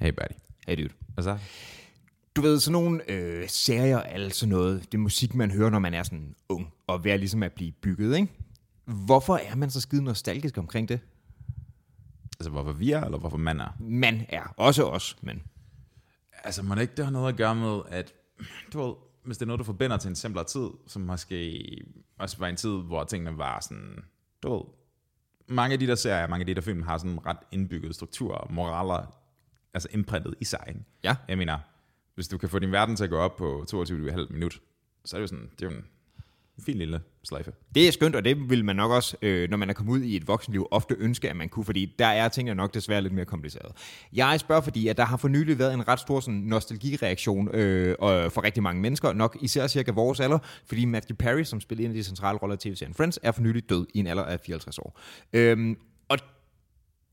Hey buddy. Hey dude. Hvad så? Du ved, sådan nogle øh, serier og alt sådan noget, det musik, man hører, når man er sådan ung, og ved ligesom at blive bygget, ikke? Hvorfor er man så skide nostalgisk omkring det? Altså, hvorfor vi er, eller hvorfor man er? Man er. Også os, men... Altså, må det ikke det har noget at gøre med, at du ved, hvis det er noget, du forbinder til en simplere tid, som måske også var en tid, hvor tingene var sådan, du ved, mange af de der serier, mange af de der film har sådan ret indbygget struktur og moraler, altså indprintet i sig. Ikke? Ja. Jeg mener, hvis du kan få din verden til at gå op på 22,5 minut, så er det jo sådan, det er jo en fin lille slejfe. Det er skønt, og det vil man nok også, øh, når man er kommet ud i et voksenliv, ofte ønske, at man kunne, fordi der er tingene nok desværre lidt mere kompliceret. Jeg spørger, fordi at der har for nylig været en ret stor sådan, nostalgireaktion øh, og for rigtig mange mennesker, nok især cirka vores alder, fordi Matthew Perry, som spiller en af de centrale roller i tv-serien Friends, er for nylig død i en alder af 54 år. Øhm,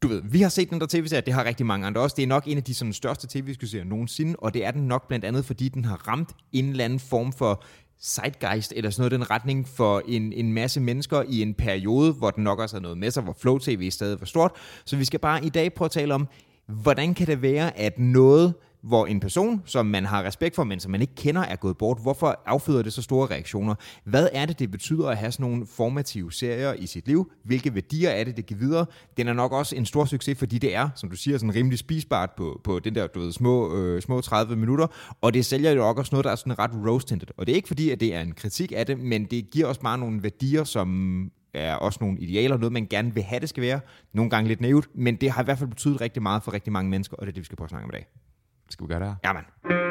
du ved, vi har set den der tv-serie, det har rigtig mange andre også. Det er nok en af de sådan, største tv-serier nogensinde, og det er den nok blandt andet, fordi den har ramt en eller anden form for zeitgeist, eller sådan noget den retning for en, en masse mennesker i en periode, hvor den nok også har noget med sig, hvor Flow TV stadig var stort. Så vi skal bare i dag prøve at tale om, hvordan kan det være, at noget, hvor en person, som man har respekt for, men som man ikke kender, er gået bort. Hvorfor afføder det så store reaktioner? Hvad er det, det betyder at have sådan nogle formative serier i sit liv? Hvilke værdier er det, det giver videre? Den er nok også en stor succes, fordi det er, som du siger, sådan rimelig spisbart på, på den der, du ved, små, øh, små 30 minutter. Og det sælger jo også noget, der er sådan ret roast -tinted. Og det er ikke fordi, at det er en kritik af det, men det giver også bare nogle værdier, som er også nogle idealer, noget man gerne vil have, det skal være. Nogle gange lidt nævnt, men det har i hvert fald betydet rigtig meget for rigtig mange mennesker, og det er det, vi skal prøve at snakke om i dag. Skal vi gøre det her? Jamen.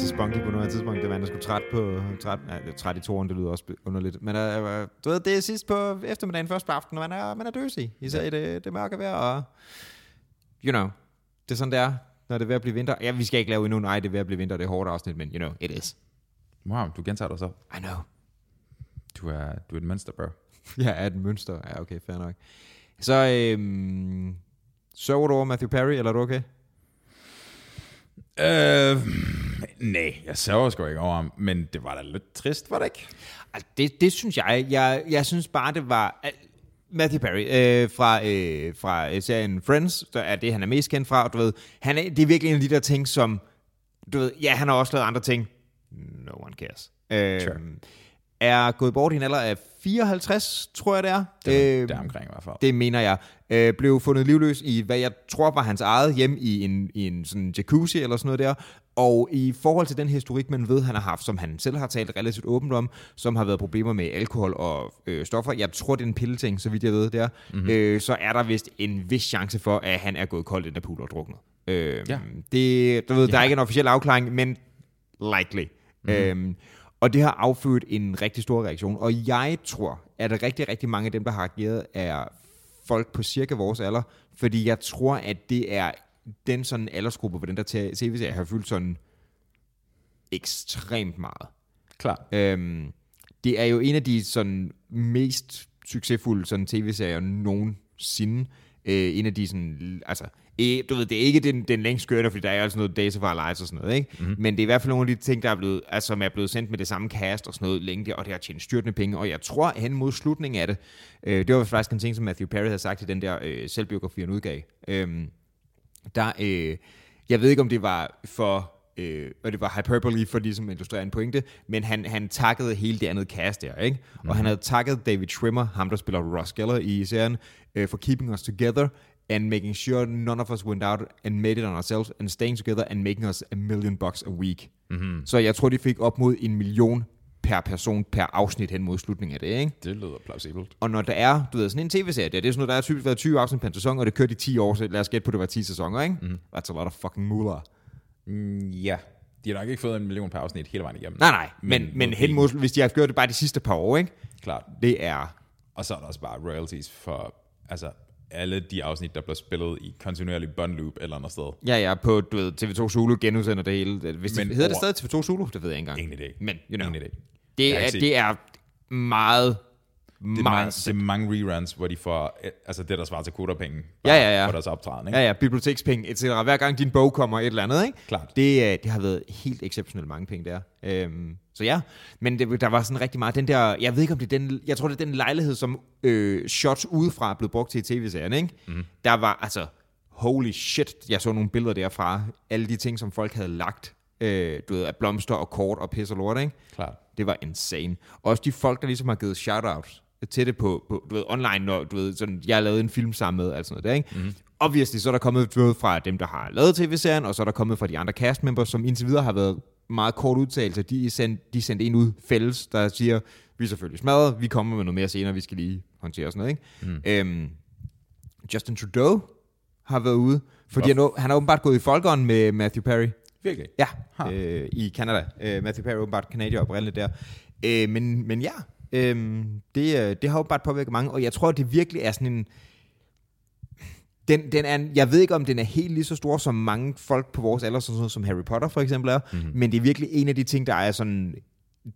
Er så spunky på noget tidspunkt. Det var, jeg sgu træt på... Træt, ja, træt i toren, det lyder også underligt. Men uh, du ved, det er sidst på eftermiddagen, først på aftenen, man er, man er døsig. Især i det, det mørke vejr, og... You know, det er sådan, det er, når det er ved at blive vinter. Ja, vi skal ikke lave endnu, nej, det er ved at blive vinter, det er hårdt afsnit, men you know, it is. Wow, du gentager dig så. I know. Du er, du er et mønster, bro. Jeg er et mønster. Ja, okay, fair nok. Så, øhm, sørger du over Matthew Perry, eller er du okay? Øh, nej, jeg sørger sgu ikke over ham, men det var da lidt trist, var det ikke? Altså, det, det synes jeg. jeg. Jeg synes bare, det var... Matthew Perry øh, fra, øh, fra øh, serien Friends, der er det, han er mest kendt fra. og Du ved, han er, det er virkelig en af de der ting, som... Du ved, ja, han har også lavet andre ting. No one cares. Øh, Sure. Er gået bort i en alder af 54, tror jeg det er. Det Øh, er der omkring i hvert fald. det mener jeg. Øh, blev fundet livløs i, hvad jeg tror var hans eget hjem i en, i en sådan jacuzzi eller sådan noget der. Og i forhold til den historik, man ved, han har haft, som han selv har talt relativt åbent om, som har været problemer med alkohol og øh, stoffer, jeg tror, det er en pilleting, så vidt jeg ved der, mm-hmm. øh, så er der vist en vis chance for, at han er gået koldt ind af pool og druknet. Øh, Ja. det, du ved, der Ja. er ikke en officiel afklaring, men likely. Mm-hmm. Øhm, og det har affødt en rigtig stor reaktion. Og jeg tror, at rigtig, rigtig mange af dem, der har reageret, er folk på cirka vores alder. Fordi jeg tror, at det er den sådan aldersgruppe, hvor den der tv-serie har fyldt sådan ekstremt meget. Klar. Øhm, det er jo en af de sådan mest succesfulde sådan tv-serier nogensinde. Øh, en af de sådan, altså, eh, du ved, det er ikke den, den længst kørende, fordi der er altså noget Days of Our Lives og sådan noget, ikke? Mm-hmm. Men det er i hvert fald nogle af de ting, der er blevet, altså, som er blevet sendt med det samme cast og sådan noget længe, og det har tjent styrtende penge, og jeg tror hen mod slutningen af det, øh, det var faktisk en ting, som Matthew Perry havde sagt i den der øh, selvbiografi, han udgav. Øhm, der, øh, jeg ved ikke, om det var for, øh, og det var hyperbole for ligesom at illustrere en pointe, men han, han takkede hele det andet cast der, ikke? Og Mhm. han havde takket David Schwimmer, ham der spiller Ross Geller i serien, øh, for keeping us together and making sure none of us went out and made it on ourselves and staying together and making us a million bucks a week. Mm-hmm. Så jeg tror, de fik op mod en million per person per afsnit hen mod slutningen af det, ikke? Det lyder plausibelt. Og når der er, du ved, sådan en tv-serie, det er sådan noget, der er typisk været 20 afsnit per en sæson, og det kørte i 10 år, så lad os gætte på, det var 10 sæsoner, ikke? Mm. That's a lot of fucking moolah. Mm, ja. De har nok ikke fået en million per afsnit hele vejen igennem. Nej, nej, men, men, men hen mod, hvis de har gjort det bare de sidste par år, ikke? Klart. Det er, Og så er der også bare royalties for altså, alle de afsnit, der bliver spillet i kontinuerlig bund loop eller andet sted. ja, ja, på, du ved, TV2 Zulu genudsender det hele. Hvis det, Men hedder det over- stadig TV2 Zulu? Det ved jeg ikke engang. Ingen idé. Men, you know, Ingen idé. det er, det er meget Det er, mange, det er mange reruns, hvor de får eh, altså det, der svarer til koderpenge Ja, ja, ja. for deres optræden. Ikke? Ja, ja, bibliotekspenge, etc. Hver gang din bog kommer et eller andet, ikke? Klart. Det, øh, det har været helt exceptionelt mange penge der. Øhm, så ja, men det, der var sådan rigtig meget den der, jeg ved ikke om det er den, jeg tror det er den lejlighed, som øh, shots udefra blevet brugt til i tv-serien, ikke? Mm. Der var altså, holy shit, jeg så nogle billeder derfra, alle de ting, som folk havde lagt, øh, du ved, af blomster og kort og pis og lort, ikke? Klart. Det var insane. Også de folk, der ligesom har givet shoutouts til det på, på du ved, online, når du ved, sådan, jeg har lavet en film sammen med, altså noget der, ikke? Mm. Obviously, så er der kommet fra dem, der har lavet tv-serien, og så er der kommet fra de andre cast members, som indtil videre har været meget kort udtalelser. De er sendt, de sendte en ud fælles, der siger, vi er selvfølgelig smadret, vi kommer med noget mere senere, vi skal lige håndtere sådan noget, ikke? Mm. Øhm, Justin Trudeau har været ude, fordi han, han har åbenbart gået i folkeånd med Matthew Perry. Virkelig. Ja, Ha. øh, i Canada. Øh, Matthew Perry er åbenbart kanadier oprindeligt der. Øh, men, men ja, øh, det, det har åbenbart påvirket mange, og jeg tror, det virkelig er sådan en... Den, den er, jeg ved ikke, om den er helt lige så stor, som mange folk på vores alder, sådan noget som Harry Potter for eksempel er, mm-hmm. men det er virkelig en af de ting, der er sådan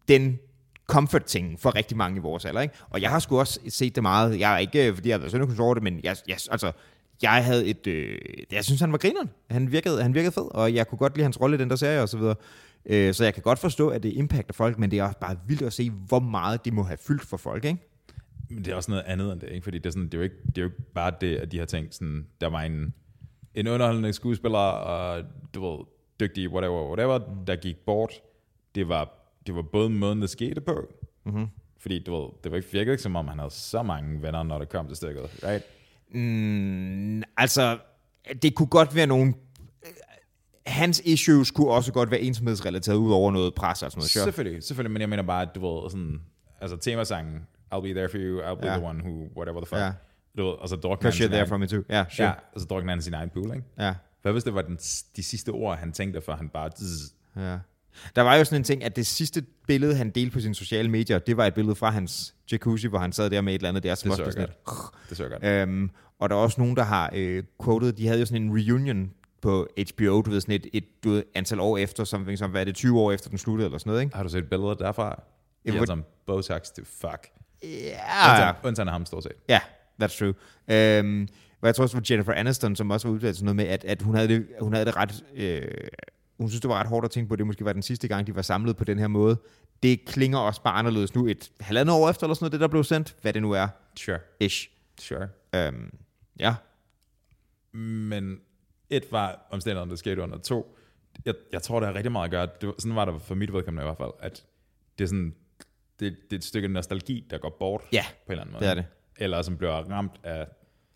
den comfort-ting for rigtig mange i vores alder. Ikke? Og jeg har sgu også set det meget. Jeg er ikke, fordi jeg har været sønderkunst over det, men jeg, jeg, altså, jeg havde et... Øh, jeg synes, han var grineren. Han virkede, han virkede fed, og jeg kunne godt lide hans rolle i den der serie og så videre. Øh, så jeg kan godt forstå, at det impacter folk, men det er også bare vildt at se, hvor meget det må have fyldt for folk, ikke? Men det er også noget andet end det, ikke? Fordi det er, sådan, det er, jo ikke, det er jo ikke bare det, at de har tænkt sådan, der var en, en underholdende skuespiller, og du ved, dygtig, whatever, whatever, der gik bort. Det var, det var både måden, det skete på, mm-hmm. fordi du ved, det var ikke virkelig ikke, som om han havde så mange venner, når det kom til stykket, right? Mm, altså, det kunne godt være nogle... Hans issues kunne også godt være ensomhedsrelateret ud over noget pres og sådan noget. Sure. Selvfølgelig, selvfølgelig, men jeg mener bare, at du ved, sådan, altså temasangen, I'll be there for you, I'll be Ja. the one who, whatever the fuck. Ja. Du ved, og så Because sin you're there egen- for me too. Ja, sure. Ja, og så drukner han sin egen pool, ikke? Ja. Hvad hvis det var den, de sidste ord, han tænkte, før han bare... Zzz, Ja. Der var jo sådan en ting, at det sidste billede, han delte på sine sociale medier, det var et billede fra hans jacuzzi, hvor han sad der med et eller andet der, som Det også sådan jeg et, det så godt. Øhm, og der er også nogen, der har øh, quoted, de havde jo sådan en reunion på HBO, du ved, sådan et, et du ved, antal år efter, som, som hvad er det, 20 år efter den sluttede, eller sådan noget, ikke? Har du set billeder derfra? Ja, som Botox til fuck. Ja, Undtagen, undtagen ham, stort set. ja, that's true. Øhm, og jeg tror også, det var Jennifer Aniston, som også var udtalt sådan noget med, at, at hun, havde det, hun havde det ret... Øh, hun synes, det var ret hårdt at tænke på, at det måske var den sidste gang, de var samlet på den her måde. Det klinger også bare anderledes nu, et halvandet år efter, eller sådan noget, det der blev sendt, hvad det nu er, Sure, ish. sure. Øhm, ja, Men et var omstændighederne, der skete under to. Jeg, jeg tror, det har rigtig meget at gøre. Det, var- sådan var det for mit vedkommende i hvert fald, at det er sådan, det, det er et stykke nostalgi, der går bort Ja, på en eller anden måde. det er det. Eller som bliver ramt af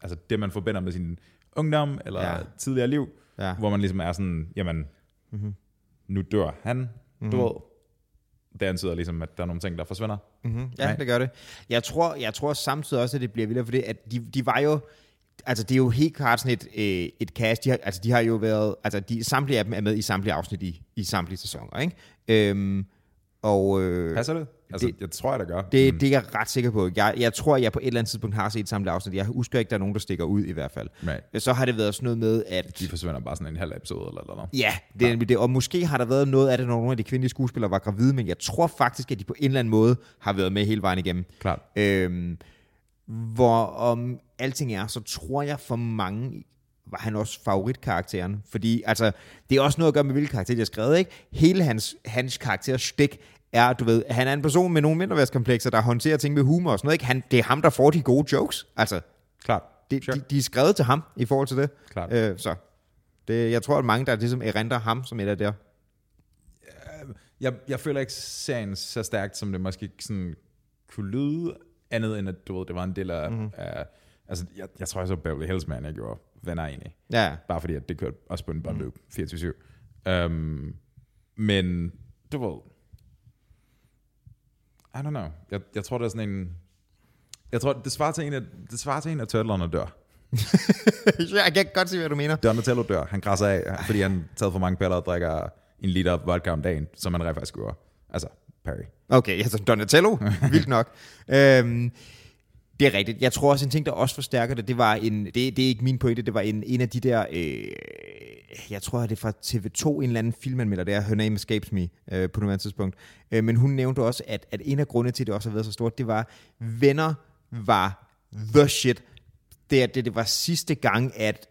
altså det, man forbinder med sin ungdom, eller Ja. tidligere liv, Ja. hvor man ligesom er sådan, jamen, mm-hmm. nu dør han, mm-hmm. du ved. Det antyder ligesom, at der er nogle ting, der forsvinder. Mm-hmm. Ja, Nej. det gør det. Jeg tror, jeg tror samtidig også, at det bliver vildere, for det, at de, de var jo, altså det er jo helt klart sådan et, øh, et cast, de har, altså de har jo været, altså de, samtlige af dem er med i samtlige afsnit i, i samtlige sæsoner, ikke? Øhm, og øh, Passer det? Altså, det- jeg tror, jeg, der gør. det, det er jeg ret sikker på. Jeg, jeg tror, jeg på et eller andet tidspunkt har set samtlige afsnit. Jeg husker ikke, der er nogen, der stikker ud i hvert fald. Right. Så har det været sådan noget med, at... De forsvinder bare sådan en halv episode eller noget. Ja, det er nemlig det. Og måske har der været noget af det, når nogle af de kvindelige skuespillere var gravide, men jeg tror faktisk, at de på en eller anden måde har været med hele vejen igennem. Klart. Øhm, hvor om alting er, så tror jeg for mange var han også favoritkarakteren. Fordi altså, det er også noget at gøre med, hvilke karakter de har skrevet. Ikke? Hele hans, hans karakters stik er, du ved, han er en person med nogle mindreværdskomplekser, der håndterer ting med humor og sådan noget. Ikke? Han, det er ham, der får de gode jokes. Altså, Klart. det, Sure. de, de er skrevet til ham i forhold til det. Klart. Øh, så det, jeg tror, at mange, der ligesom erindrer ham som et af der. Jeg, jeg føler ikke serien så stærkt, som det måske sådan kunne lyde, andet end at du ved, det var en del af... Mm. af altså, jeg, jeg tror, jeg så Beverly Hills Man, jeg gjorde venner egentlig. Ja, Bare fordi, at det kørte også på en båndløb mm. 24-7. Um, men, du ved... I don't know. Jeg, jeg tror, det er sådan en... Jeg tror, det svarer til en af, det svarer til en af turtlerne dør. jeg kan godt se, hvad du mener. Donatello dør. Han græsser af, fordi han taget for mange piller og drikker en liter vodka om dagen, som han rent faktisk gjorde. Altså, Perry. Okay, altså Donatello, vildt nok. Øhm, det er rigtigt. Jeg tror også, en ting, der også forstærker det, det var en, det, det er ikke min pointe, det var en, en af de der, øh, jeg tror, det er fra TV2, en eller anden filmanmelder der, her name escapes me øh, på nuværende tidspunkt. Øh, men hun nævnte også, at, at en af grundene til, at det også har været så stort, det var, venner var the shit. Det, det, det var sidste gang, at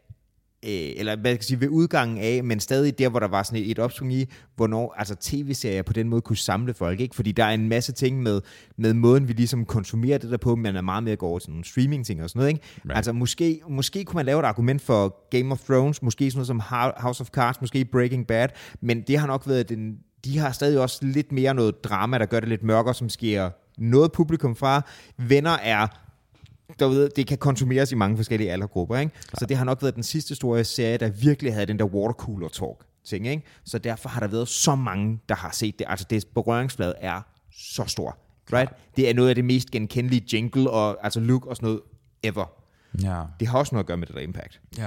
øh, eller hvad kan sige, ved udgangen af, men stadig der, hvor der var sådan et, et opsving i, hvornår altså tv-serier på den måde kunne samle folk, ikke? Fordi der er en masse ting med, med måden, vi ligesom konsumerer det der på, men er meget mere går over til nogle streaming-ting og sådan noget, ikke? Right. Altså måske, måske kunne man lave et argument for Game of Thrones, måske sådan noget som House of Cards, måske Breaking Bad, men det har nok været den, de har stadig også lidt mere noget drama, der gør det lidt mørkere, som sker noget publikum fra. Venner er derude, det kan konsumeres i mange forskellige aldergrupper. Ikke? Så det har nok været den sidste store serie, der virkelig havde den der watercooler talk ting. Ikke? Så derfor har der været så mange, der har set det. Altså det berøringsflade er så stor. Right? Det er noget af det mest genkendelige jingle og altså look og sådan noget ever. Ja. Det har også noget at gøre med det der impact. Ja.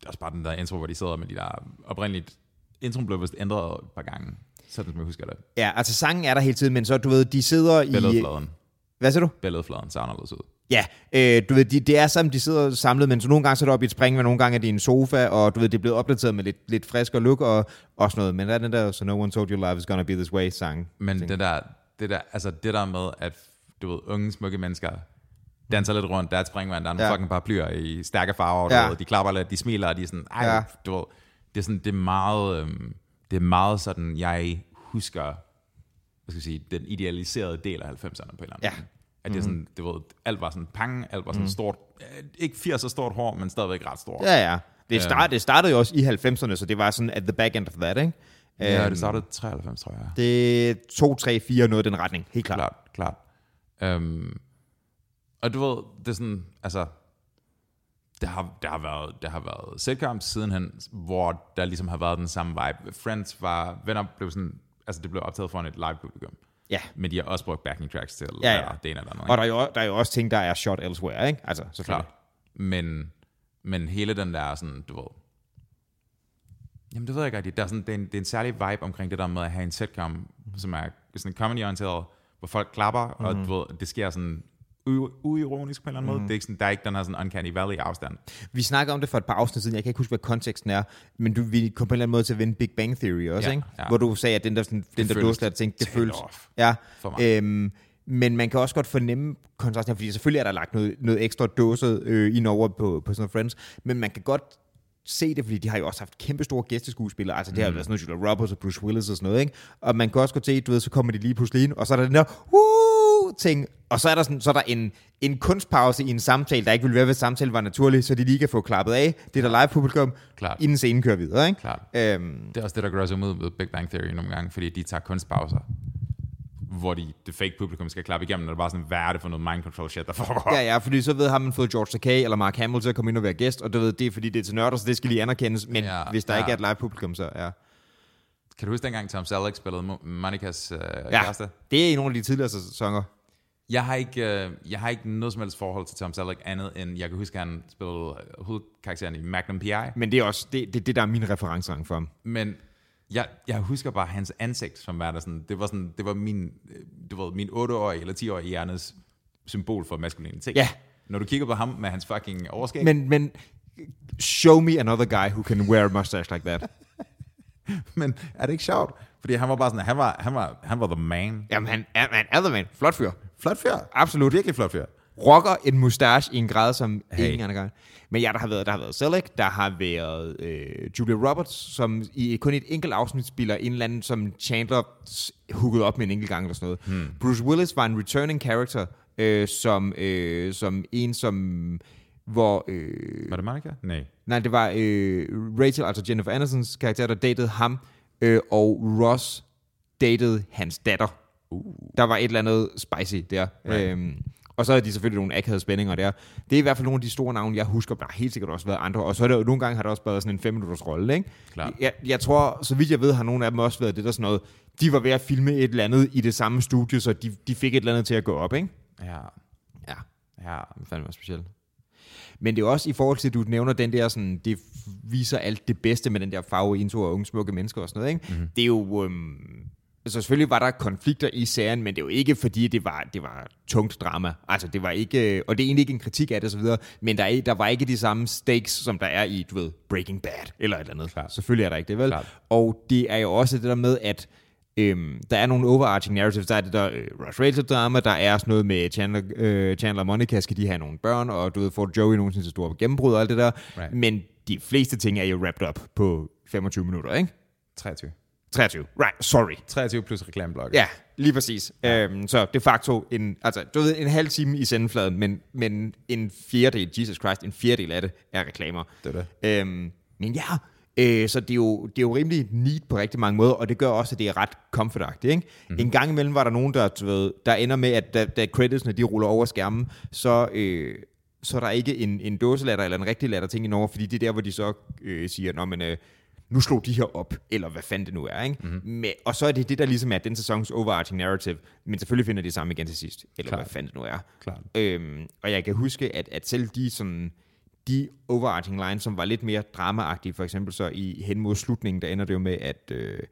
Det er også bare den der intro, hvor de sidder med de der oprindeligt... Introen blev vist ændret et par gange, sådan som jeg husker det. Ja, altså sangen er der hele tiden, men så du ved, de sidder i... Billedfladen. Hvad siger du? Billedfladen ser anderledes ud. Ja, øh, du ved, de, det er som de sidder samlet, men så nogle gange så er det op i et spring, og nogle gange er det i en sofa, og du ved, det er blevet opdateret med lidt, lidt frisk og look og, og sådan noget. Men der er den der, so no one told you life is gonna be this way sang. Men ting. det der, det der, altså det der med, at du ved, unge, smukke mennesker danser lidt rundt, der er et springvand, der er nogle Ja. fucking paraplyer i stærke farver, du Ja. ved, de klapper lidt, de smiler, og de er sådan, ej, Ja. ja. du ved, det er sådan, det er meget, øhm, det er meget sådan, jeg husker, hvad skal jeg sige, den idealiserede del af 90'erne på en eller anden Ja. måde. At det er sådan, du ved, alt var sådan pang, alt var sådan stort, øh, ikke 80 stort hår, men stadigvæk ret stort. Ja, ja. Det, start, det startede jo også i 90'erne, så det var sådan at the back end of that, ikke? ja Øhm, det startede 93, tror jeg. Det er 2, 3, 4, noget i den retning, helt klart. Klart, klart. Øhm, og du ved, det er sådan, altså, der har, der har været, der har været sitcoms sidenhen, hvor der ligesom har været den samme vibe. Friends var, venner blev sådan, altså det blev optaget foran et live publikum. Ja. Men de har også brugt backing tracks til Ja, ja, det ene eller andet. Og der er, jo, der er jo også ting, der er shot elsewhere, ikke? Altså, selvfølgelig. Klart. Men, men hele den der sådan, du ved, jamen det ved jeg ikke rigtigt, der er sådan, det, er en, det er en særlig vibe omkring det der med at have en sitcom, som er sådan comedy-orienteret, hvor folk klapper, mm-hmm. og du ved, det sker sådan uironisk på en eller anden mm-hmm. måde. Det er ikke sådan, der er ikke den her sådan uncanny valley afstand. Vi snakkede om det for et par afsnit siden, jeg kan ikke huske, hvad konteksten er, men du, vi kom på en eller anden måde til at vinde Big Bang Theory også, Ja, ikke? ja. Hvor du sagde, at den der, sådan, den der dåslat ting, det føles... off Ja, øhm, men man kan også godt fornemme kontrasten, fordi selvfølgelig er der lagt noget, noget ekstra dåset øh, ind over på, på sådan Friends, men man kan godt se det, fordi de har jo også haft kæmpe store gæsteskuespillere, altså det har Mm. været sådan noget Julia Roberts og Bruce Willis og sådan noget, ikke? Og man kan også godt se, du ved, så kommer de lige pludselig ind, og så er der den der, Woo! Ting, og så er der, sådan, så er der en, en kunstpause i en samtale, der ikke ville være, hvis samtalen var naturlig, så de lige kan få klappet af, det der live publikum, Klart. inden scenen kører videre, ikke? Klart. Øhm, Det er også det, der gør sig ud med Big Bang Theory nogle gange, fordi de tager kunstpauser, hvor de, det fake publikum skal klappe igennem, og det er bare sådan, hvad er det for noget mind control shit, der foregår? Ja, ja, fordi så ved har man fået George Takei eller Mark Hamill til at komme ind og være gæst, og du ved, det er fordi, det er til nørder, så det skal lige anerkendes, men ja, hvis der ja. ikke er et live publikum, så ja. Kan du huske dengang Tom Selleck spillede Mo- Monikas øh, Ja, kæreste? det er en af de tidligere sæsoner. Jeg har, ikke, øh, jeg har ikke noget som helst forhold til Tom Selleck andet end, jeg kan huske, at han spillede hovedkarakteren i Magnum P.I., Men det er også det, det, det der er min referencerang for ham. men jeg, jeg husker bare hans ansigt, som var der sådan, det var sådan, det var min, øh, du ved, min 8-årige eller 10-årige hjernes symbol for maskulinitet. Ja. Når du kigger på ham med hans fucking overskæg, Men, men show me another guy who can wear a mustache like that. men er det ikke sjovt? Fordi han var bare sådan, han var, han var, han var the man. Jamen, han er, han er the man. Flot fyr. Flot fyr. Absolut. Virkelig flot fyr. Rocker en mustache i en grad, som hey. Ingen anden gang. Men ja, der har været, der har været Selleck, der har været øh, Julia Roberts, som i kun et enkelt afsnit spiller en eller anden, som Chandler hookede op med en enkelt gang eller sådan noget. Hmm. Bruce Willis var en returning character, øh, som, øh, som en, som hvor... Øh, Var det Monica? Nej. Nej, det var øh, Rachel, altså Jennifer Aniston's karakter, der datede ham, øh, og Ross datede hans datter. Uh. Der var et eller andet spicy der. Right. Øhm, og så er de selvfølgelig nogle akavede spændinger der. Det er i hvert fald nogle af de store navne, jeg husker. Der har helt sikkert også været andre. Og så er der jo nogle gange har der også været sådan en fem minutters rolle, ikke? Jeg, jeg tror, så vidt jeg ved, har nogle af dem også været det der sådan noget. De var ved at filme et eller andet i det samme studie, så de, de fik et eller andet til at gå op, ikke? Ja. Ja. Ja. Det fandme specielt. Men det er også i forhold til, at du nævner den der, sådan, det viser alt det bedste med den der farve intro og unge smukke mennesker og sådan noget. Ikke? Mm-hmm. Det er jo, øhm, så selvfølgelig var der konflikter i serien, men det er jo ikke fordi, det var, det var tungt drama. Altså, det var ikke, og det er egentlig ikke en kritik af det osv., men der, er, der var ikke de samme stakes, som der er i, du ved, Breaking Bad, eller et eller andet. Klart. Selvfølgelig er der ikke det, vel? Klart. Og det er jo også det der med, at øhm, der er nogle overarching narratives. Der er det der øh, Rush Rachel drama, der er sådan noget med Chandler, øh, Chandler og Monica, skal de have nogle børn, og du ved, får Joey nogensinde til store gennembrud og alt det der. Right. Men de fleste ting er jo wrapped up på 25 minutter, ikke? 23. 23. Right, sorry. 23 plus reklameblok. Ja, lige præcis. Ja. Øhm, så de facto en, altså, du ved, en halv time i sendefladen, men, men en fjerdedel, Jesus Christ, en fjerdedel af det er reklamer. Det er det. Øhm, men ja, øh, så det er, jo, det er jo rimelig neat på rigtig mange måder, og det gør også, at det er ret comfortagtigt. Ikke? Mm. En gang imellem var der nogen, der, ved, der ender med, at da, da creditsene de ruller over skærmen, så... Øh, så er der ikke en, en dåselatter eller en rigtig latter ting indover, fordi det er der, hvor de så øh, siger, Nå, men, øh, nu slog de her op, eller hvad fanden det nu er. Ikke? Mm-hmm. Men, og så er det det, der ligesom er den sæsons overarching narrative, men selvfølgelig finder de sammen igen til sidst, eller Klart. hvad fanden det nu er. Klart. Øhm, og jeg kan huske, at, at selv de sådan, de overarching lines, som var lidt mere dramaagtige, for eksempel så i hen mod slutningen, der ender det jo med, at, øh,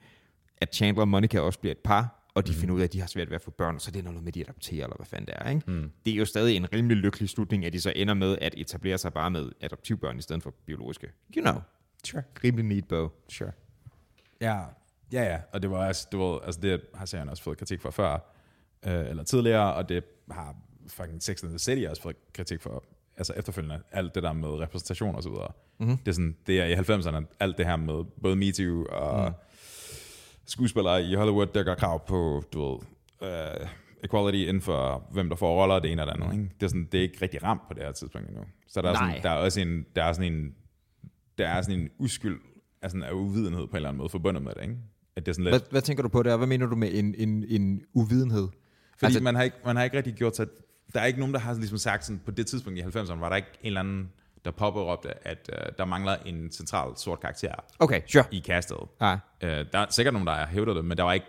at Chandler og Monica også bliver et par, og de mm. finder ud af, at de har svært ved at få børn, og så er det noget med, at de adopterer, eller hvad fanden det er. Ikke? Mm. Det er jo stadig en rimelig lykkelig slutning, at de så ender med at etablere sig bare med adoptivbørn i stedet for biologiske. You know. Sure. Rimelig neat bow. Sure. Ja, ja, ja. Og det var også, du ved, altså det har serien også fået kritik for før, øh, eller tidligere, og det har fucking Sex and the City også fået kritik for, altså efterfølgende, alt det der med repræsentation og så videre. Mm-hmm. Det er sådan, det er i 90'erne, alt det her med både MeToo og mm. skuespillere i Hollywood, der gør krav på, du ved, uh, equality inden for, hvem der får roller, det ene eller andet. Ikke? Det, er sådan, det er ikke rigtig ramt på det her tidspunkt endnu. Så der er, Nej. sådan, der er også en, der er sådan en, der er sådan en uskyld, altså en af uvidenhed på en eller anden måde forbundet med det, ikke? At det er sådan lidt, Hvad, hvad tænker du på der? Hvad mener du med en, en, en uvidenhed? Fordi altså, man, har ikke, man har ikke rigtig gjort sig... Der er ikke nogen, der har ligesom sagt sådan, på det tidspunkt i 90'erne, var der ikke en eller anden, der påberåbte, at uh, der mangler en central sort karakter Okay, sure. i castet. Ja. Uh, der er sikkert nogen, der har hævdet det, men der var ikke,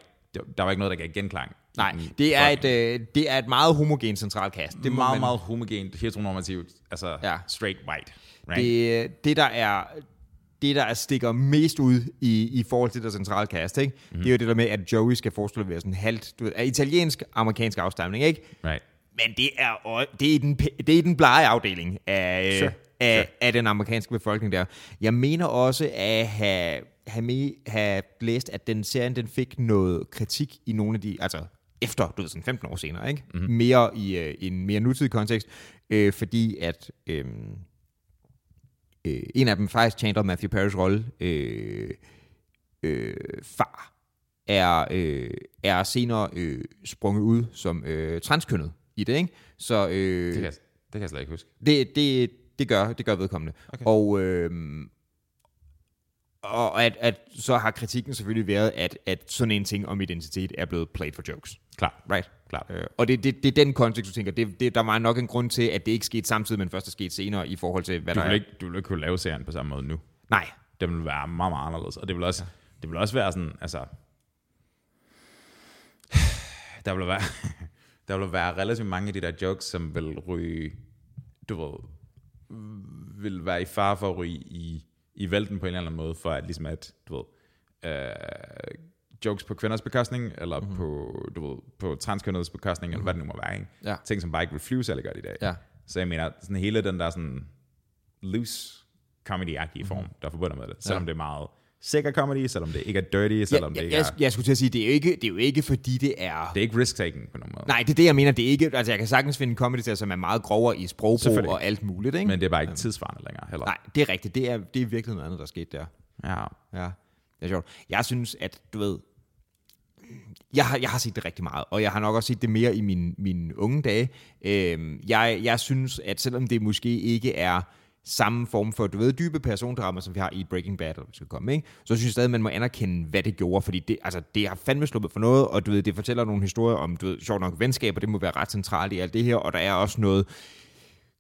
der, var ikke noget, der gav genklang. Nej, det er, et, øh, det er et meget homogen centralkast. det er meget, meget homogent, heteronormativt, altså Ja. straight white. Right? Det, det der er det, der stikker mest ud i, i forhold til det centrale cast, ikke? Mm. det er jo det der med, at Joey skal forestille at være sådan halvt, du ved, italiensk-amerikansk afstamning, ikke? right. Men det er, det er, den, det er den blege afdeling af, Sure. af, Sure. af den amerikanske befolkning der. Jeg mener også at have, have, med, have læst, at den serien den fik noget kritik i nogle af de, altså efter, du ved, sådan 15 år senere, ikke? Mm-hmm. Mere i, øh, en mere nutidig kontekst, øh, fordi at øh, øh, en af dem faktisk Chandler Matthew Perry's rolle, øh, øh, far, er, øh, er senere øh, sprunget ud som øh, transkønnet i det, ikke? Så øh, Det, kan jeg, det kan jeg slet ikke huske. det, det, det, gør, det gør vedkommende. Okay. Og, øh, og at, at, så har kritikken selvfølgelig været, at, at sådan en ting om identitet er blevet played for jokes. Klar. Right? Klart. Øh, og det, det, det er den kontekst, du tænker, det, det, der var nok en grund til, at det ikke skete samtidig, men først er sket senere i forhold til, hvad Du der vil, er. ikke, du vil ikke kunne lave serien på samme måde nu. Nej, det vil være meget, meget anderledes. Og det vil også, det vil også være sådan, altså... Der vil være, der vil være relativt mange af de der jokes, som vil ryge, du ved, vil være i fare for at ryge i, i vælten på en eller anden måde, for at ligesom at, du ved, øh, jokes på kvinders bekostning, eller mm-hmm. på, du ved, på transkønnedes bekostning, mm-hmm. eller hvad det nu må være, ikke? Ja. Ting, som bare ikke vil flyve særlig godt i dag. Ja. Så jeg mener, sådan hele den der sådan loose comedy-agtige form, der er forbundet med det. Selvom Mhm. Ja. det er meget sikker comedy, selvom det ikke er dirty, selvom ja, det ikke jeg, er... jeg, jeg skulle til at sige, det er jo ikke, det er jo ikke fordi det er... Det er ikke risk-taking på nogen måde. Nej, det er det, jeg mener. Det er ikke, altså, jeg kan sagtens finde comedy til, som er meget grovere i sprogbrug og alt muligt, ikke? Men det er bare ikke tidsvarende længere heller. Nej, det er rigtigt. Det er, det er virkelig noget andet, der er sket der. Ja. Ja, det er sjovt. Jeg synes, at du ved, jeg har, jeg har set det rigtig meget, og jeg har nok også set det mere i mine, mine unge dage. Øhm, jeg, jeg synes, at selvom det måske ikke er samme form for, du ved, dybe persondrama, som vi har i Breaking Bad, eller skal komme, ikke? så synes jeg stadig, man må anerkende, hvad det gjorde, fordi det, altså, det har fandme sluppet for noget, og du ved, det fortæller nogle historier om, du ved, sjovt nok, venskaber, det må være ret centralt i alt det her, og der er også noget,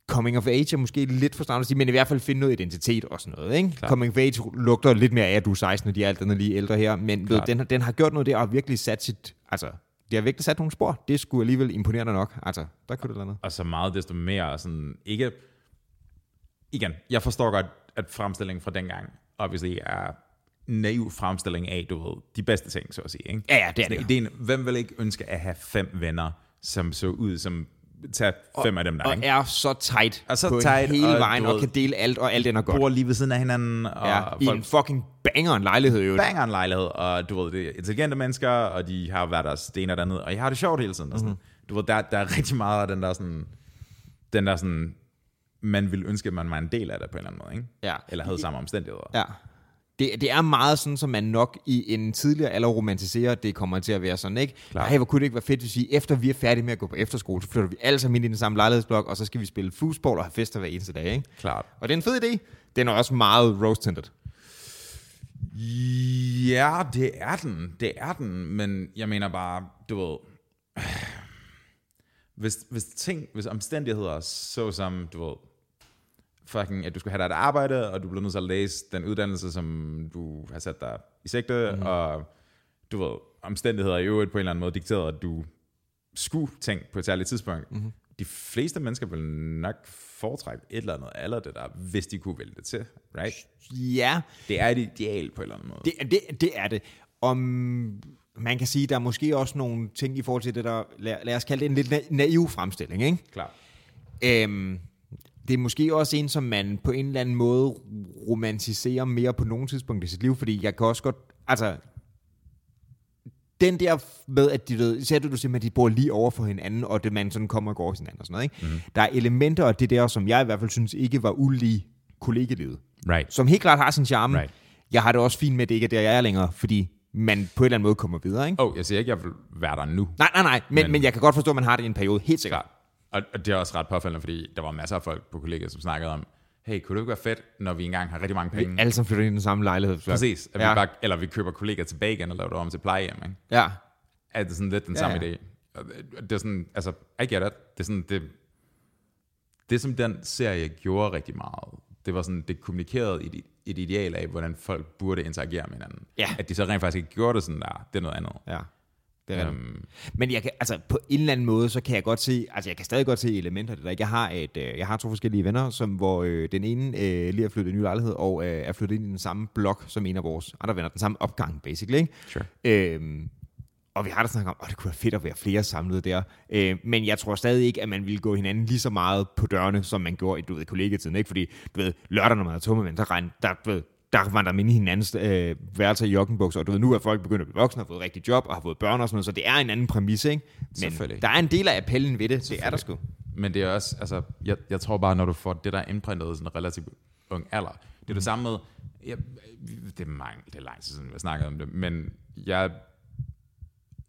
coming of age er måske lidt for stramt at sige, men i hvert fald finde noget identitet og sådan noget. Ikke? Klart. Coming of age lugter lidt mere af, at du er 16, og de er alt andet lige ældre her, men ved, Klart. den, har- den har gjort noget der, og virkelig sat sit, altså, det har virkelig sat nogle spor. Det skulle alligevel imponerende nok. Altså, der kunne det eller andet. Og så meget desto mere sådan, ikke... Igen, jeg forstår godt, at fremstillingen fra dengang obviously er naiv fremstilling af, du ved, de bedste ting, så at sige. Ikke? Ja, ja, det er det. Ideen, hvem vil ikke ønske at have fem venner, som så ud som, tag fem af dem der, Og ikke? er så tight Og så på tight, hele og vejen, og kan dele alt, og alt ender godt. Bor lige ved siden af hinanden, og Ja, i folk en fucking banger en lejlighed, jo. banger en lejlighed, og du ved, det er intelligente mennesker, og de har været deres det ene og det andet, og jeg har det sjovt hele tiden. Og sådan. Mm-hmm. Du ved, der, der er rigtig meget af den der sådan, den der sådan, man ville ønske, at man var en del af det på en eller anden måde, ikke? Ja. Eller havde samme omstændigheder. Ja. Det, det er meget sådan, som man nok i en tidligere alder romantiserer, det kommer til at være sådan, ikke? Klart. Nej, hvor kunne det ikke være fedt, hvis vi efter vi er færdige med at gå på efterskole, så flytter vi alle sammen ind i den samme lejlighedsblok, og så skal vi spille foosball og have fester hver eneste dag, ikke? Klart. Og det er en fed idé. Den er også meget rose-tinted. Ja, det er den. Det er den, men jeg mener bare, du ved, hvis, hvis ting, hvis omstændigheder, så som, du ved, fucking, at du skal have dig et arbejde, og du bliver nødt til at læse den uddannelse, som du har sat dig i sigte, mm. og du ved, omstændigheder i øvrigt på en eller anden måde dikteret, at du skulle tænke på et særligt tidspunkt. Mm. De fleste mennesker vil nok foretrække et eller andet eller det der, hvis de kunne vælge det til, right? Ja, Det er et ideal på en eller anden måde. det, det, det er det. Om man kan sige, der er måske også nogle ting i forhold til det der, lad, lad os kalde det en lidt na- naiv fremstilling, ikke? Klart. Øhm, det er måske også en, som man på en eller anden måde romantiserer mere på nogle tidspunkt i sit liv, fordi jeg kan også godt, altså, den der med, at de ved, ser du, du siger, at de bor lige over for hinanden, og det man sådan kommer og går til hinanden og sådan noget, ikke? Mm. Der er elementer af det der, som jeg i hvert fald synes ikke var ulige kollegelivet, Right. som helt klart har sin charme. Right. Jeg har det også fint med, at det ikke er der, jeg er længere, fordi man på en eller anden måde kommer videre, ikke? Oh, jeg siger ikke, jeg vil være der nu. Nej, nej, nej, men, Men- men, jeg kan godt forstå, at man har det i en periode, helt sikkert. Klart. Og, og det er også ret påfaldende, fordi der var masser af folk på kollegiet, som snakkede om, hey, kunne det ikke være fedt, når vi engang har rigtig mange penge? Alle som flytter ind i den samme lejlighed. Præcis. At Ja. vi bare, eller vi køber kollegaer tilbage igen og laver det om til plejehjem. Ikke? Ja, Er det sådan lidt den Ja, samme ja. idé? Det er sådan, altså, I get it. Det er sådan, det, det som den serie gjorde rigtig meget, det var sådan, det kommunikerede et, et ideal af, hvordan folk burde interagere med hinanden. Ja. At de så rent faktisk ikke gjorde det sådan der, det er noget andet. ja. Det er um, Øhm, Men jeg kan, altså, på en eller anden måde, så kan jeg godt se, altså jeg kan stadig godt se elementer det der. Jeg har, et, øh, jeg har to forskellige venner, som, hvor øh, den ene øh, lige er flyttet i en ny lejlighed, og øh, er flyttet ind i den samme blok som en af vores andre venner. Den samme opgang, basically. Ikke? Sure. Øhm, og vi har da snakket om, at det kunne være fedt at være flere samlet der. Øh, men jeg tror stadig ikke, at man ville gå hinanden lige så meget på dørene, som man gjorde i du ved, kollegetiden. Ikke? Fordi du ved, lørdag, når man er tomme, men der, regn, der, du ved, der var der inde i hinandens øh, værelser i joggenbukser, og du ved, nu er folk begyndt at blive voksne, har fået rigtig job, og har fået børn og sådan noget, så det er en anden præmis, ikke? Men der er en del af appellen ved det, det er der sgu. Men det er også, altså, jeg, jeg tror bare, når du får det der indprintet i sådan en relativt ung alder, det er det samme med, jeg, det, er mange, det er lang tid siden, vi har snakket om det, men jeg,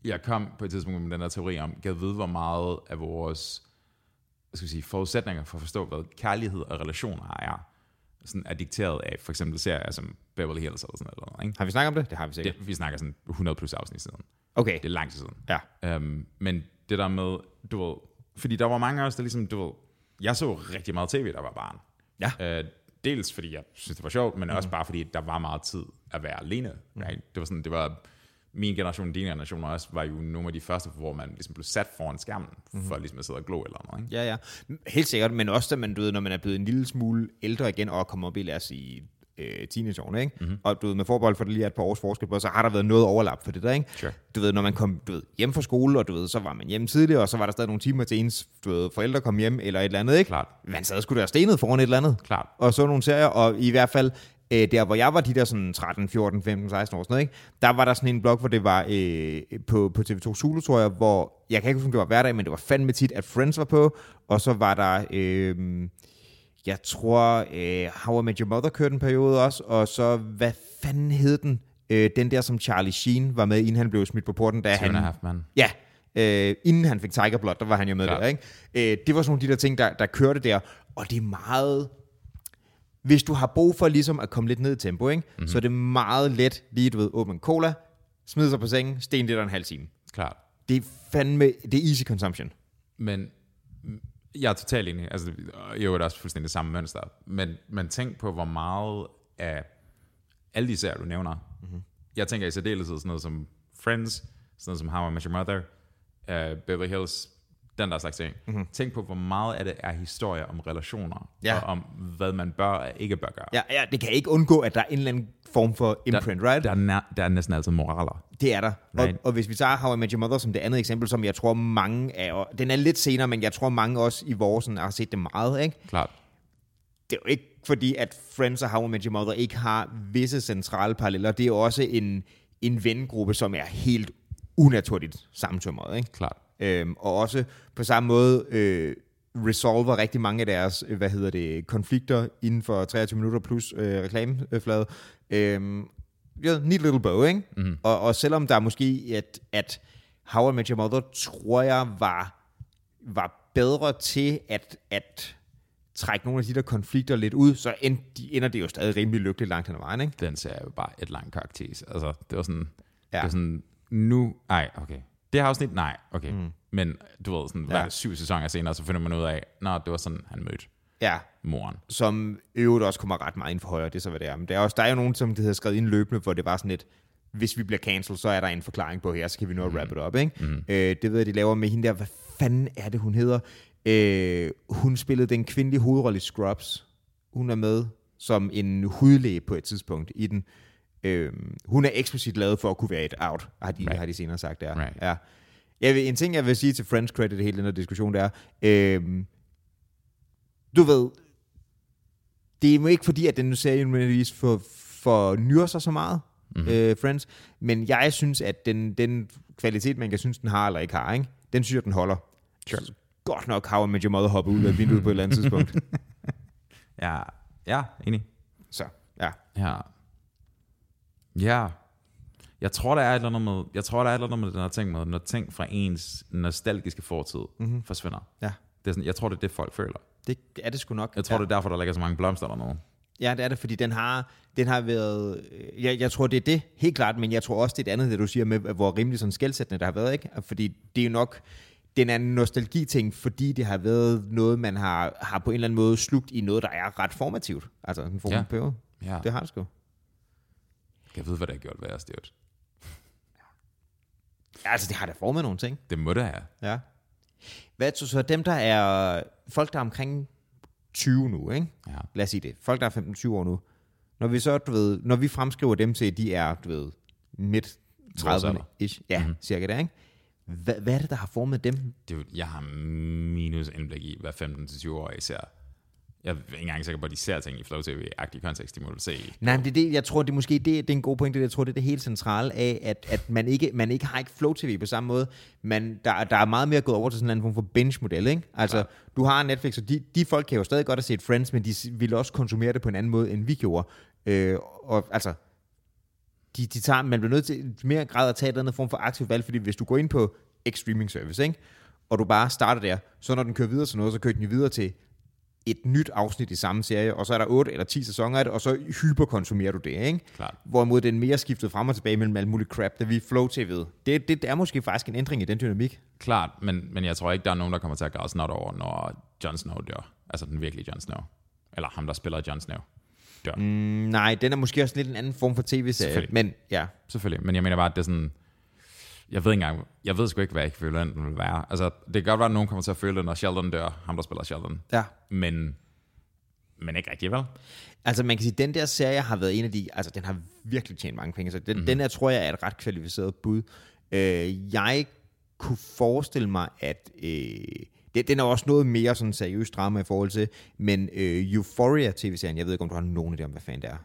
jeg kom på et tidspunkt med den der teori om, kan vide, hvor meget af vores skal vi sige, forudsætninger for at forstå, hvad kærlighed og relationer er, sådan er dikteret af for eksempel serier som Beverly Hills eller sådan noget. Ikke? Har vi snakket om det? Det har vi sikkert. Det, vi snakker sådan 100 plus afsnit siden. Okay. Det er lang tid siden. Ja. Um, men det der med, du ved, fordi der var mange af os, der ligesom, du ved, jeg så rigtig meget tv, der var barn. Ja. Uh, dels fordi jeg synes, det var sjovt, men mm. også bare fordi, der var meget tid at være alene. Right? Det var sådan, det var, min generation, din generation også, var jo nogle af de første, hvor man ligesom blev sat foran skærmen, mm. for ligesom at sidde og glo eller noget. Ikke? Ja, ja. Helt sikkert, men også da man, du ved, når man er blevet en lille smule ældre igen, og kommer op i, lad os sige, øh, teenageårene, ikke? Mhm. Mm-hmm. Og du ved, med forbehold for det lige er et par års forskel på, så har der været noget overlap for det der, ikke? Sure. Du ved, når man kom du ved, hjem fra skole, og du ved, så var man hjemme tidligere, og så var der stadig nogle timer til ens du ved, forældre kom hjem, eller et eller andet, ikke? Klart. Man sad sgu der stenet foran et eller andet. Klart. Og så nogle serier, og i hvert fald, øh, der hvor jeg var de der sådan 13, 14, 15, 16 år, sådan noget, ikke? der var der sådan en blog, hvor det var øh, på, på TV2 Zulu, tror jeg, hvor, jeg kan ikke huske, om det var hverdag, men det var fandme tit, at Friends var på, og så var der, øh, jeg tror, øh, How I Met Your Mother kørte en periode også, og så, hvad fanden hed den? Øh, den der, som Charlie Sheen var med, inden han blev smidt på porten, da a han... half man. Ja, øh, inden han fik Tiger Blood, der var han jo med Klart. der, ikke? Øh, det var sådan nogle af de der ting, der, der kørte der, og det er meget... Hvis du har brug for ligesom at komme lidt ned i tempo, ikke? Mm-hmm. så er det meget let lige, du ved, åbne en cola, smide sig på sengen, sten det der en halv time. Klart. Det er fandme, det er easy consumption. Men jeg er totalt enig. Altså, og i øvrigt også fuldstændig samme mønster. Men, men tænk på, hvor meget af alle de serier, du nævner. Mm-hmm. Jeg tænker i særdeleshed sådan noget som Friends, sådan noget som How I Met Your Mother, uh, Beverly Hills, den der slags ting. Mm-hmm. Tænk på, hvor meget af det er historie om relationer, Ja. og om hvad man bør og ikke bør gøre. Ja, ja, det kan ikke undgå, at der er en eller anden form for imprint, der, right? Der er, nær, der er næsten altid moraler. Det er der. Og, Right. og hvis vi tager How I Met Your Mother som det andet eksempel, som jeg tror mange af, og den er lidt senere, men jeg tror mange også i vores har set det meget, ikke? Klart. det er jo ikke fordi, at Friends og How I Met Your Mother ikke har visse centrale paralleller. Det er også en, en vengruppe, som er helt unaturligt sammentømret. Ikke? Klart. Øhm, og også på samme måde øh, resolver rigtig mange af deres øh, hvad hedder det, konflikter inden for 23 minutter plus øh, reklameflade. Øhm, ja, neat little bow, ikke? Mm. Og, og selvom der er måske, at, at How I Met Your Mother, tror jeg, var, var bedre til at, at trække nogle af de der konflikter lidt ud, så end, de ender det jo stadig rimelig lykkeligt langt hen ad vejen, ikke? Den ser jo bare et langt karakter. Altså, det var sådan, Ja. det var sådan, nu, nej, okay. Det her afsnit, nej, okay. Mm. Men du ved, sådan, Ja. syv sæsoner senere, så finder man ud af, nå, det var sådan, han mødte Ja, moren. som øvrigt også kommer ret meget ind for højre, det er så, hvad det er. Men der er, også, der er jo nogen, som det hedder skrevet ind løbende, hvor det var sådan lidt, hvis vi bliver cancelled, så er der en forklaring på her, så kan vi nå at wrap it up, ikke? Mm. Øh, det ved jeg, de laver med hende der, hvad fanden er det, hun hedder? Øh, hun spillede den kvindelige hovedrolle i Scrubs. Hun er med som en hudlæge på et tidspunkt i den. Øh, hun er eksplicit lavet for at kunne være et out, har de, right. Har de senere sagt der. Right. Ja. Jeg vil, en ting, jeg vil sige til Friends Credit hele den her diskussion, det er, øh, du ved, det er jo ikke fordi, at den serie nødvendigvis for, for nyrer sig så meget, mm-hmm. øh, Friends, men jeg synes, at den, den kvalitet, man kan synes, den har eller ikke har, ikke? den synes jeg, den holder. Sure. Så Godt nok How I Met Your Mother hoppe ud af vinduet på et eller andet tidspunkt. Ja, ja, enig. Så, ja. Ja. Ja. Jeg tror, der er et eller andet med, jeg tror, der er et eller andet med den her ting med, når ting fra ens nostalgiske fortid mm-hmm. forsvinder. Ja. Det er sådan, jeg tror, det er det, folk føler. Det er det sgu nok. Jeg tror, ja. det er derfor, der ligger så mange blomster dernede. Ja, det er det, fordi den har, den har været... øh, Jeg, jeg tror, det er det, helt klart, men jeg tror også, det er det andet, det du siger med, hvor rimelig sådan skældsættende det har været, ikke? Fordi det er jo nok... Den er en nostalgiting, fordi det har været noget, man har, har på en eller anden måde slugt i noget, der er ret formativt. Altså en form Ja. ja. periode. Ja. Det har det sgu. Kan jeg vide, hvad det har gjort jo- Ja, altså, det har da formet nogle ting. Det må det have. Ja. Hvad så, så dem, der er... Folk, der er omkring 20 nu, ikke? Ja. Lad os sige det. Folk, der er 15-20 år nu. Når vi så, du ved, når vi fremskriver dem til, at de er, du ved, midt Vores 30'erne alder. ish. Ja, mm-hmm. cirka der, ikke? Hvad, hvad er det, der har formet dem? Det jeg har minus indblik i, hvad 15-20 år ser. Jeg er ikke engang sikker på, at de ser ting i Flow TV-agtig kontekst, de må se. Nej, men det er det, jeg tror, det er måske det, det er en god pointe. Jeg tror, det er det helt centrale af, at, at man, ikke, man ikke har ikke Flow TV på samme måde. Men der, der er meget mere gået over til sådan en anden form for binge-model, ikke? Altså, Ja. du har Netflix, og de, de folk kan jo stadig godt have set Friends, men de vil også konsumere det på en anden måde, end vi gjorde. Øh, og altså, de, de tager, man bliver nødt til mere grad at tage et eller andet form for aktivt valg, fordi hvis du går ind på X streaming service, ikke? og du bare starter der, så når den kører videre til noget, så kører den jo videre til et nyt afsnit i samme serie, og så er der 8 eller 10 sæsoner af det, og så hyperkonsumerer du det, ikke? Klart. Hvorimod den mere skiftet frem og tilbage mellem alt muligt crap, da vi flow tv'et. Det, det er måske faktisk en ændring i den dynamik. Klart, men, men jeg tror ikke, der er nogen, der kommer til at græde snot over, når Jon Snow dør. Altså den virkelige Jon Snow. Eller ham, der spiller Jon Snow. Dør. Mm. Nej, den er måske også lidt en anden form for tv-serie, Selvfølgelig. men ja. Selvfølgelig. Men jeg mener bare, at det er sådan... Jeg ved ikke engang, jeg ved sgu ikke, hvad jeg føler, den vil være. Altså, det kan godt være, at nogen kommer til at føle det, når Sheldon dør, ham der spiller Sheldon. Ja. Men, men ikke rigtig, vel? Altså man kan sige, den der serie har været en af de, altså den har virkelig tjent mange penge, så den, mm-hmm. den her tror jeg er et ret kvalificeret bud. Øh, jeg kunne forestille mig, at øh, det, den er også noget mere sådan seriøst drama i forhold til, men øh, Euphoria tv-serien, jeg ved ikke, om du har nogen idé om, hvad fanden det er.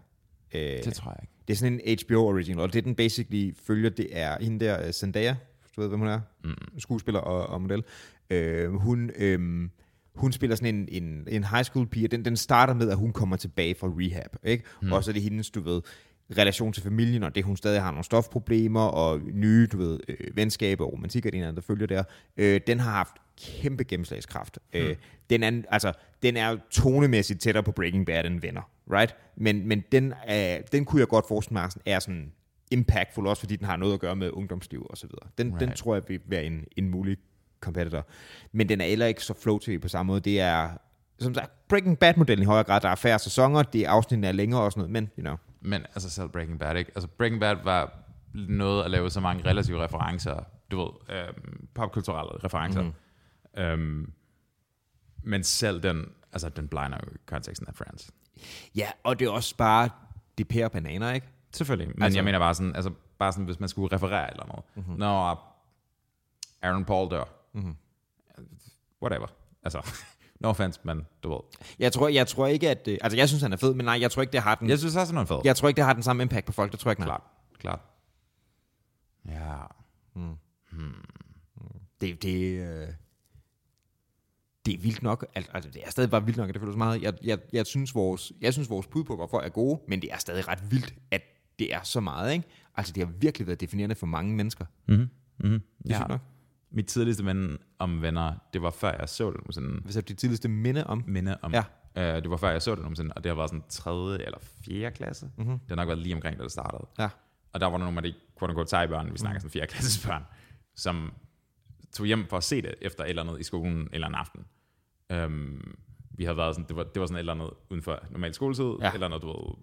Øh, Det tror jeg ikke. Det er sådan en HBO original, og det den basically følger, det er hende der, øh, Zendaya, du ved, hvem hun er, mm. skuespiller og, og model. Øh, hun, øh, hun spiller sådan en, en, en high school pige, den, den starter med, at hun kommer tilbage fra rehab, ikke? Mm. Og så er det hendes, du ved, relation til familien, og det hun stadig har nogle stofproblemer, og nye, du ved, øh, venskaber og romantik og det ene, der følger der, øh, den har haft kæmpe gennemslagskraft. Mm. Øh, den, er, altså, den er tonemæssigt tættere på Breaking Bad end Venner, right? Men, men den, er, den kunne jeg godt forestille mig er sådan- impactful, også fordi den har noget at gøre med ungdomsliv og så videre. Den, right. den tror jeg vil være en, en mulig competitor. Men den er heller ikke så flow TV på samme måde. Det er, som sagt, Breaking Bad-modellen i højere grad. Der er færre sæsoner, det er afsnittene er længere og sådan noget, men, you know. Men altså selv Breaking Bad, ikke? Altså Breaking Bad var noget at lave så mange relative referencer, du ved, øhm, popkulturelle referencer. Mm. Øhm, men selv den, altså den blinder jo konteksten af Friends. Ja, og det er også bare de pære bananer, ikke? Selvfølgelig, men Altså- jeg mener bare sådan, altså bare sådan, hvis man skulle referere eller noget. Mhm. Mm-hmm. Når Aaron Paul dør. Mm-hmm. Whatever. Altså, no offense, men du ved. Jeg tror, jeg tror ikke, at... øh, Altså, jeg synes, han er fed, men nej, jeg tror ikke, det har den... Jeg synes også, han er fed. Jeg tror ikke, det har den samme impact på folk. Det tror jeg ikke. Klart, klart. Ja. Det, det, øh, det er vildt nok. Al- Altså, det er stadig bare vildt nok, at det føles meget. Jeg, jeg, jeg, synes, vores, jeg synes, vores bud på, hvorfor er gode, men det er stadig ret vildt, at det er så meget, ikke? Altså, det har virkelig været definerende for mange mennesker. Mm-hmm. Mm-hmm. Det er Ja. nok. Mit tidligste minde om venner, det var før jeg så det nogensinde. Hvis jeg dit tidligste minde om... Minde om. Ja. Uh, det var før jeg så det nogensinde, og det har været sådan tredje eller fjerde klasse. Mm-hmm. Det har nok været lige omkring, da det startede. Ja. Og der var nogle af de quote unquote seje børn, vi snakker sådan fjerde klasses børn, som tog hjem for at se det efter et eller andet i skolen en eller anden aften. Um, vi havde været sådan, det var, det var sådan et eller andet uden for normal skoletid, Ja. eller noget, du ved,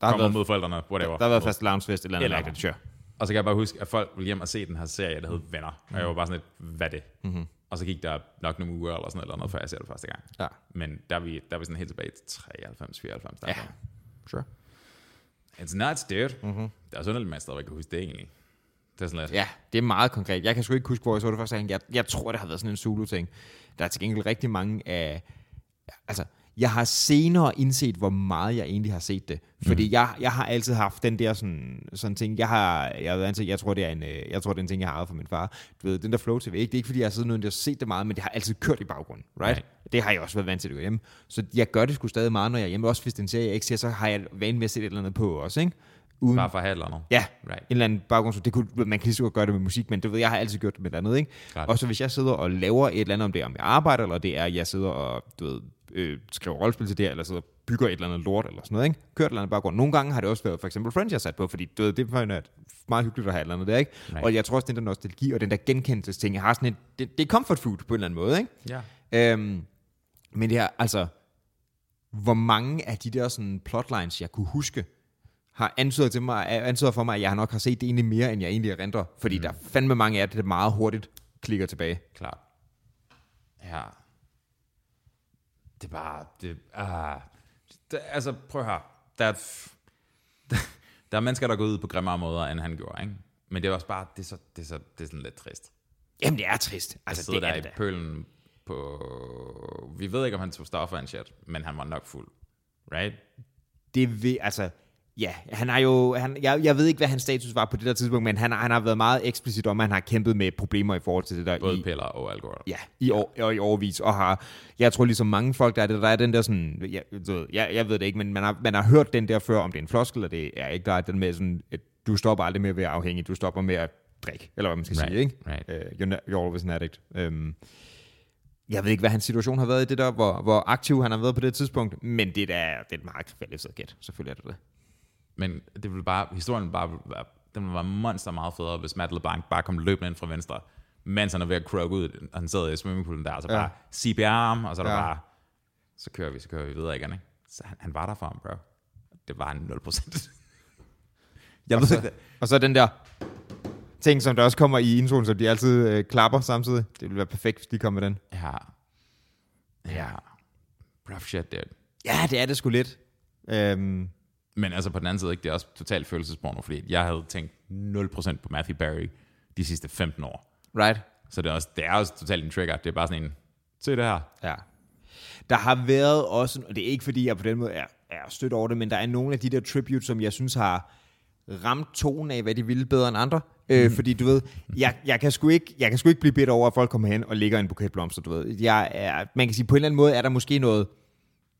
Der har været, mod forældrene, whatever. der har været fast loungefest eller andet Eller- mærkeligt, sure. Og så kan jeg bare huske, at folk ville hjem og se den her serie, der hed Venner. Og jeg var bare sådan lidt, hvad er det? Mhm. Mm-hmm. Og så gik der nok nogle uger eller sådan noget, før jeg ser det første gang. Ja. Men der er vi, der er vi sådan helt tilbage til 93, 94. Der Ja. Sure. It's nuts, dude. Mm-hmm. Det er underligt, at man stadigvæk kan huske det egentlig. Det er sådan lidt, Ja, det er meget konkret. Jeg kan sgu ikke huske, hvor jeg så det første gang. Jeg, jeg tror, det har været sådan en Zulu-ting. Der er til gengæld rigtig mange af... Altså, jeg har senere indset, hvor meget jeg egentlig har set det. Fordi mm. jeg, jeg har altid haft den der sådan, sådan ting. Jeg har, jeg, ved, altså, jeg, tror, det er en, øh, jeg tror, det er en ting, jeg har arvet fra min far. Du ved, den der Flow TV, ikke? det er ikke, fordi jeg har siddet noget, og set det meget, men det har altid kørt i baggrunden, right? Nej. Det har jeg også været vant til at gøre hjemme. Så jeg gør det sgu stadig meget, når jeg er hjemme. Også hvis den serie, jeg ikke ser, så har jeg vane med at se et eller andet på også, ikke? Uden, bare for at eller andet. Ja, Right. en eller anden baggrund. Det kunne, man kan lige så godt gøre det med musik, men det ved jeg, har altid gjort det med et andet, ikke? Og så hvis jeg sidder og laver et eller andet, om det er, om jeg arbejder, eller det er, jeg sidder og, du ved, øh, skriver rollespil til det, eller sidder bygger et eller andet lort, eller sådan noget, ikke? Kører et eller andet baggrund. Nogle gange har det også været for eksempel Friends, jeg har sat på, fordi du ved, det er meget hyggeligt at have et eller andet der, ikke? Nej. Og jeg tror også, den der nostalgi og den der genkendelsesting, jeg har sådan et, det, det er comfort food på en eller anden måde, ikke? Ja. Øhm, men det her, altså, hvor mange af de der sådan plotlines, jeg kunne huske, har antydet, til mig, antydet for mig, at jeg nok har set det egentlig mere, end jeg egentlig erindrer. Fordi mm. der er fandme mange af det, der meget hurtigt klikker tilbage. Klart. Ja. Det er bare, det, ah, det, altså prøv at høre, der er, der, der er mennesker, der går ud på grimmere måder, end han gjorde, ikke? Men det er også bare, det er, så, det er, så, det er sådan lidt trist. Jamen, det er trist. Altså, det er der det i da. pølen på, vi ved ikke, om han tog stoffer en shit, men han var nok fuld, right? Det vil, altså, ja, han har jo, han, jeg, jeg ved ikke, hvad hans status var på det der tidspunkt, men han, har- han har været meget eksplicit om, at han har kæmpet med problemer i forhold til det der. Både i, piller og alkohol. Ja, i, år, og i overvis, og har, jeg tror ligesom mange folk, der er, det, der er den der sådan, jeg, jeg, jeg ved det ikke, men man har, man har hørt den der før, om det er en floskel, eller det er ikke, der er den med sådan, at du stopper aldrig med at være afhængig, du stopper med at drikke, eller hvad man skal Right, sige, ikke? right. Uh, you're, you're always an addict. Um, jeg ved ikke, hvad hans situation har været i det der, hvor, hvor aktiv han har været på det tidspunkt, men det, der, det er et meget kvalificeret gæt, selvfølgelig er det det. Men det ville bare, historien ville bare være, den ville være monster meget federe, hvis Matt LeBlanc bare kom løbende ind fra venstre, mens han er ved at croak ud, og han sidder i swimmingpoolen der, og så Ja. bare CPR, og så er der Ja. bare, så kører vi, så kører vi videre igen, ikke? Så han, han var der for ham, bro. Det var han 0%. Jeg Og ved så, ikke, og så den der ting, som der også kommer i introen, som de altid øh, klapper samtidig. Det ville være perfekt, hvis de kom med den. ja. Ja. Rough shit, dude. Ja, det er det sgu lidt. Øhm, Men altså på den anden side, ikke, det er også totalt følelsesporno, fordi jeg havde tænkt 0% på Matthew Barry de sidste 15 år. right? Så det er også, det er også totalt en trigger. Det er bare sådan en, se det her. Ja. Der har været også, og det er ikke fordi, jeg på den måde er, er stødt over det, men der er nogle af de der tributes, som jeg synes har ramt tonen af, hvad de ville bedre end andre. Øh, fordi du ved, jeg, jeg, kan sgu ikke, jeg kan sgu ikke blive bedt over, at folk kommer hen og lægger en buket blomster, du ved. Jeg er, man kan sige, på en eller anden måde er der måske noget,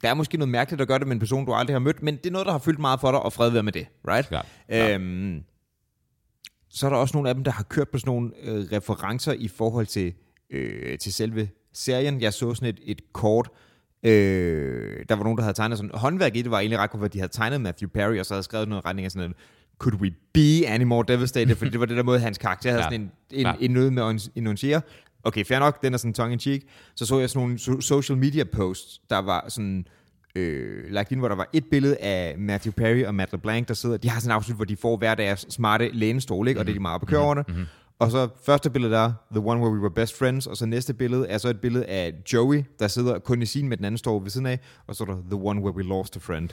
der er måske noget mærkeligt at gøre det med en person, du aldrig har mødt, men det er noget, der har fyldt meget for dig, og fred være med det, right? Klart, klart. Øhm, så er der også nogle af dem, der har kørt på sådan nogle øh, referencer i forhold til, øh, til selve serien. Jeg så sådan et, et kort, øh, der var nogen, der havde tegnet sådan, håndværk i det var egentlig ret godt, de havde tegnet Matthew Perry, og så havde skrevet noget retning af sådan en, could we be any more devastated? Fordi det var det der måde, hans karakter havde Klart. sådan en, en, Klart. en nød med at enunciere. Okay, fair nok, den er sådan tongue in cheek. Så så jeg sådan nogle so- social media posts, der var sådan, øh, lagt ind, hvor der var et billede af Matthew Perry og Matt LeBlanc, der sidder, de har sådan en afsnit, hvor de får hver deres smarte lænestol, ikke? og det er de meget op at køre over det. Og så første billede der, The One Where We Were Best Friends, og så næste billede er så et billede af Joey, der sidder kun i sin med den anden står ved siden af, og så er der The One Where We Lost a Friend.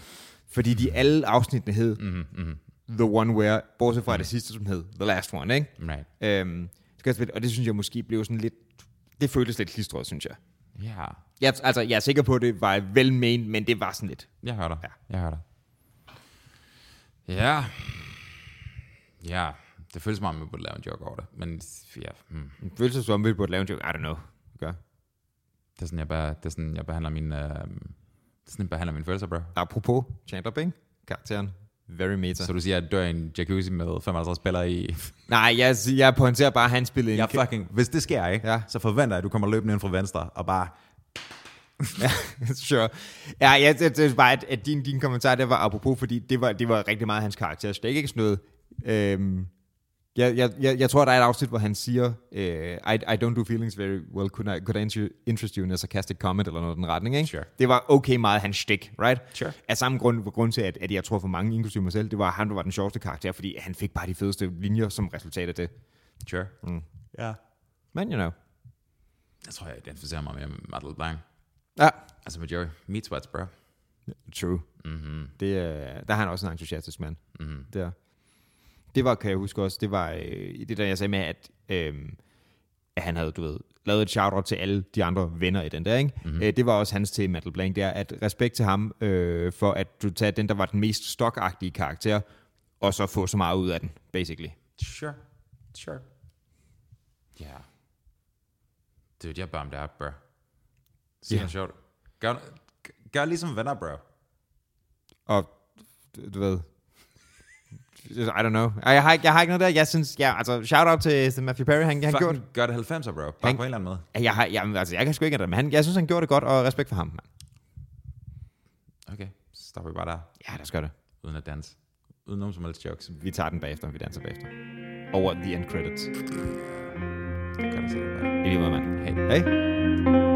Fordi de alle afsnittene hed Mm-hmm, mm-hmm. The One Where, bortset fra mm. det sidste, som hed The Last One, ikke? Right. Øhm, spille- og det synes jeg måske blev sådan lidt, det føltes lidt klistret, synes jeg. Ja, jeg. Altså, jeg er sikker på, at det var velment, men det var sådan lidt. jeg hører dig. Ja. Jeg hører dig. Ja. Ja, det føles som om, vi burde lave en joke over det. Men ja, hmm. Det føles som om, vi burde lave en joke. I don't know. Gør. det er sådan, jeg, bare, det er sådan, jeg behandler min... Øh, det er sådan, jeg behandler mine følelser, bro. Apropos Chandler Bing, karakteren. Very meta. Så du siger, at dør i en jacuzzi med 55 spillere i... Nej, jeg, jeg pointerer bare, at han spillede en... Jeg fucking... Hvis det sker, ikke? Ja. Så forventer jeg, at du kommer løbende ind fra venstre og bare... Ja, sure. Ja, det, det er bare, at, at din, din kommentar, det var apropos, fordi det var, det var rigtig meget hans karakter. Så det er ikke sådan noget... Øhm, jeg, jeg, jeg, jeg tror, der er et afsnit, hvor han siger, øh, I, I don't do feelings very well, could I, could I inter- interest you in a sarcastic comment, eller noget i den retning, ikke? Sure. Det var okay meget hans stik, right? Sure. Af samme grund, grund til, at, at jeg tror for mange, inklusive mig selv, det var han, der var den sjoveste karakter, fordi han fik bare de fedeste linjer som resultat af det. Sure. Mm. Ja. Men, you know. Jeg tror, jeg identificerer mig mere med Matt LeBlanc. Ja, Altså med Joey. Meat sweats, bro. true. Mm-hmm. Det, er- der er han også en entusiastisk mand. Mm-hmm. Der. Det var, kan jeg huske også, det var øh, det der, jeg sagde med, at, øh, at han havde, du ved, lavet et shout til alle de andre venner i den der, ikke? Mm-hmm. Øh, det var også hans til Metal Blank, det er, at respekt til ham, øh, for at du tager den, der var den mest stokagtige karakter, og så få så meget ud af den, basically. Sure. Sure. Ja. Yeah. Dude, jeg er det op, bro. Ja. noget sjovt. Gør, gør ligesom venner, bro. Og, du, du ved, I don't know. Jeg har, ikke, jeg har ikke noget der, jeg synes, ja, altså, shout out til, til Matthew Perry, han, han gjorde, gør det 90'er, bro. Bare Han- på en eller anden måde. jeg, har, jeg, altså, jeg kan sgu ikke det, men han, jeg synes, han gjorde det godt, og respekt for ham, mand. Okay, så stopper vi bare der. Ja, lad os gøre det. Uden at danse. Uden nogen som helst jokes. Vi tager den bagefter, vi danser bagefter. Over the end credits. Gør det bro. I lige måde, mand. Hey. Hej.